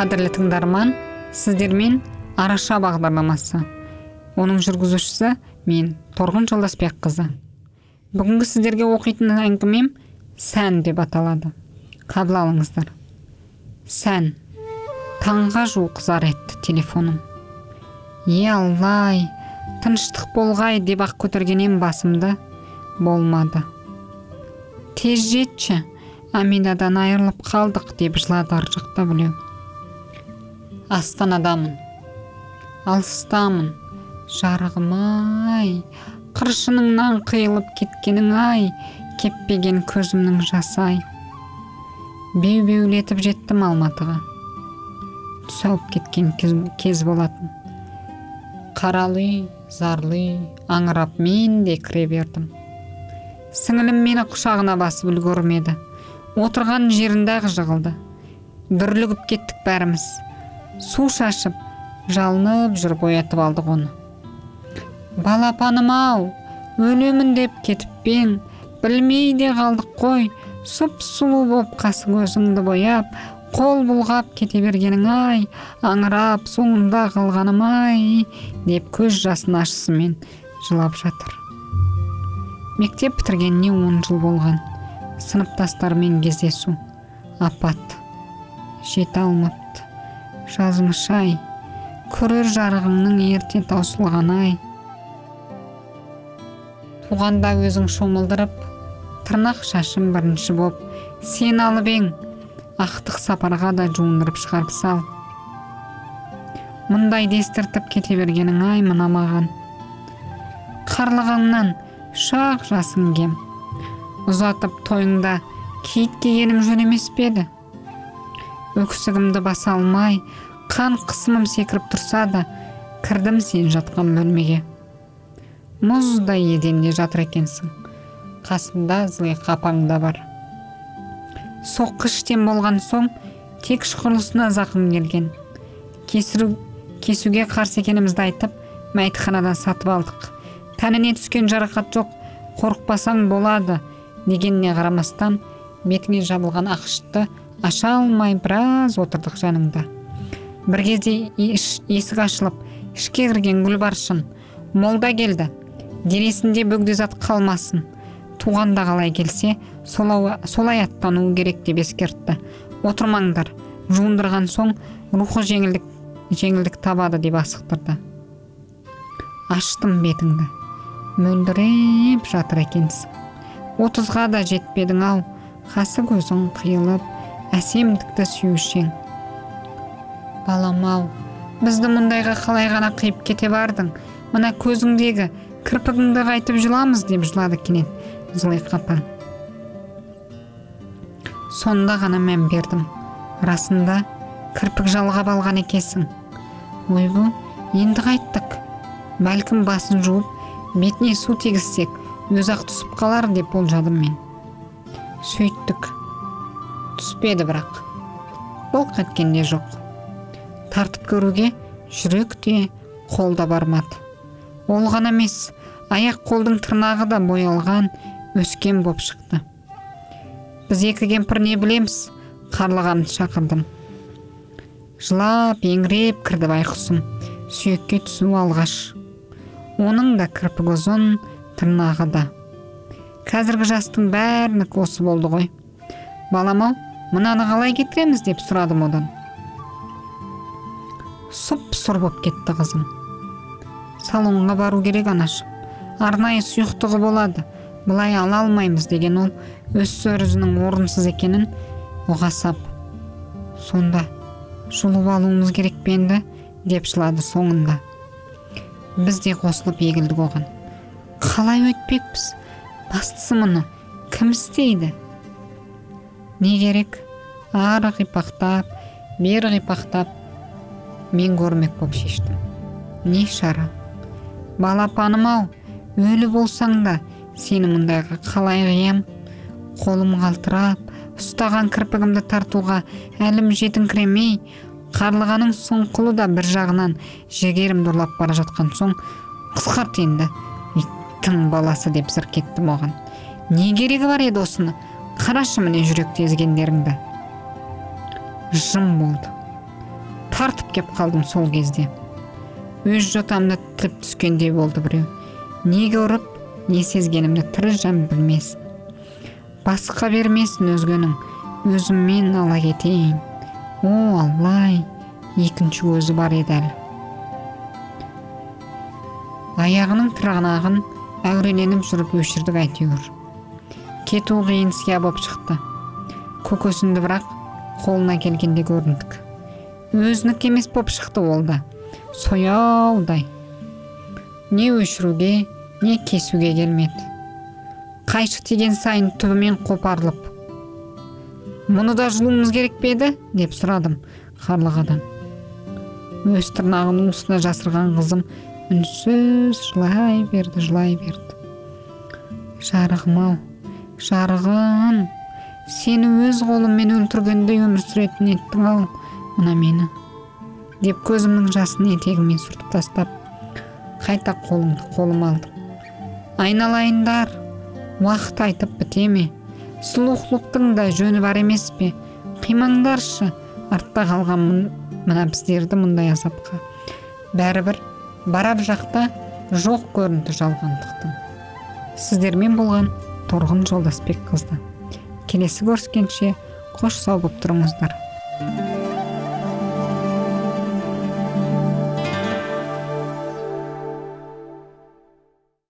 қадірлі тыңдарман сіздермен араша бағдарламасы. Оның жүргізушісі мен торғын жолдасбекқызы. Бүгінгі сіздерге оқитын әңгімем сән деп аталады. Қабыл алыңыздар. Сән таңға жуық зар етті телефоным. Е аллай тыныштық болғай деп ақ көтергенем басымды болмады. Тез жетші аминадан айырылып қалдық деп жылады ар жақта біреу астанадамын алыстамын. Жарығым ай қыршыныңнан қиылып кеткенің ай кеппеген көзімнің жасы ай беу беулетіп жеттім алматыға. Түс ауып кеткен кез, кез болатын. Қаралы зарлы аңырап мен де кіре бердім. Сіңілім мені құшағына басып үлгермеді. Отырған жерінде ақ жығылды. Дүрлігіп кеттік бәріміз. Су шашып жалынып жүріп оятып алдық оны. Балапаным ау өлемін деп кетіп пе ең білмей де қалдық қой сұп сұлу боп қасы көзіңді бояп қол бұлғап кете бергенің ай аңырап соңында қалғаным ай деп көз жасын ашысымен жылап жатыр. Мектеп бітіргеніне он жыл болған. Сыныптастарымен кездесу. Апат жете алмапты жазмыш ай көрер жарығыңның ерте таусылған ай туғанда өзің шомылдырып тырнақ шашым бірінші боп сен алып ең ақтық сапарға да жуындырып шығарып сал. Мұндайды естіртіп кете бергенің ай мына маған. Қарлығаңнан шақ жасың кем. Ұзатып тойыңда киіт кигенім жөн емес пе еді? Өксігімді баса алмай қан қысымым секіріп тұрса да кірдім сен жатқан бөлмеге. Мұздай еденде жатыр екенсің. Қасымда зылиқа апаң да бар. Соққы іштен болған соң текіш құрылысына зақым келген. Кесіру, кесуге қарсы екенімізді айтып мәйітханадан сатып алдық. Тәніне түскен жарақат жоқ қорықпасаң болады дегеніне қарамастан бетіңе жабылған ақшытты аша алмай біраз отырдық жаныңда. Бір кезде есік ашылып ішке кірген гүлбаршын молда келді денесінде бөгде зат қалмасын. Туғанда қалай келсе солай аттануы керек деп ескертті. Отырмаңдар жуындырған соң рухы жеңілдік жеңілдік табады деп асықтырды. Аштым бетіңді мөлдіреп жатыр екенсің. Отызға да жетпедің ау қасы көзің қиылып әсемдікті сүюшең балам ау бізді мұндайға қалай ғана қиып кете бардың? Мына көзіңдегі кірпігіңді қайтып жыламыз деп жылады кенет зылиқа апа. Сонда ғана мән бердім. Расында кірпік жалғап алған екенсің. Ойбу енді қайттық. Бәлкім басын жуып бетіне су тигізсек өзі ақ түсіп қалар деп болжадым мен. Сөйттік. Түспеді бірақ. Былқ еткен де жоқ. Тартып көруге жүрек те қол да бармады. Ол ғана емес аяқ қолдың тырнағы да боялған өскен боп шықты. Біз екі кемпір не білеміз? Қарлығанды шақырдым. Жылап еңіреп кірді байқұсым сүйекке түсу алғаш. Оның да кірпігі ұзын тырнағы да. Қазіргі жастың бәрінікі осы болды ғой. Балам ау? Мынаны қалай кетіреміз деп сұрадым одан. Сұп сұр боп кетті қызым. Салонға бару керек анашым. Арнайы сұйықтығы болады. Былай ала алмаймыз деген ол өз сөзінің орынсыз екенін ұға сап сонда жұлып алуымыз керек пе енді? деп жылады соңында. Біз де қосылып егілдік оған. Қалай өтпекпіз? Бастысы мұны кім істейді? Не керек ары қипақтап бері қипақтап мен көрмек болып шештім не шара? Балапаным ау өлі болсаң да сені мұндайға қалай қиям қолым қалтырап ұстаған кірпігімді тартуға әлім жетіңкіремей қарлығаның сұңқылы да бір жағынан жігерімді ұрлап бара жатқан соң қысқарт енді иттің баласы деп зырк еттім оған не керегі бар еді осыны қарашы міне жүректі езгендеріңді. Жым болды. Тартып кеп қалдым сол кезде. Өз жотамды тіліп түскендей болды біреу. Неге ұрып не сезгенімді тірі жан білмесін. Басқа бермесін өзгенің. Өзіммен ала кетейін. О аллай екінші көзі бар еді әлі. Аяғының тырнағын әуреленіп жүріп өшірдік әйтеуір. Кету қиын сия боп шықты. Көкесінді бірақ қолына келгенде көріндік. Өзінікі емес боп шықты ол да. Сояудай. Не өшіруге не кесуге келмеді. Қайшы тиген сайын түбімен қопарылып. Мұны да жұлуымыз керек пе еді? деп сұрадым қарлығадан. Өз тырнағын уысына жасырған қызым үнсіз жылай берді жылай берді. Жарығым ау жарығым сені өз қолыммен өлтіргендей өмір сүретін еттің ау мына мені. Деп көзімнің жасын етегімен сүртіп тастап қайта қолымды қолыма алдым. Айналайындар уақыт айтып біте ме? Сұлулықтың да жөні бар емес пе? Қимаңдаршы артта қалған мына біздерді мұндай азапқа. Бәрібір барар жақта жоқ көрінді жалғандықтың. Сіздермен болған торғын жолдасбек қызды келесі көріскенше қош сау боп тұрыңыздар.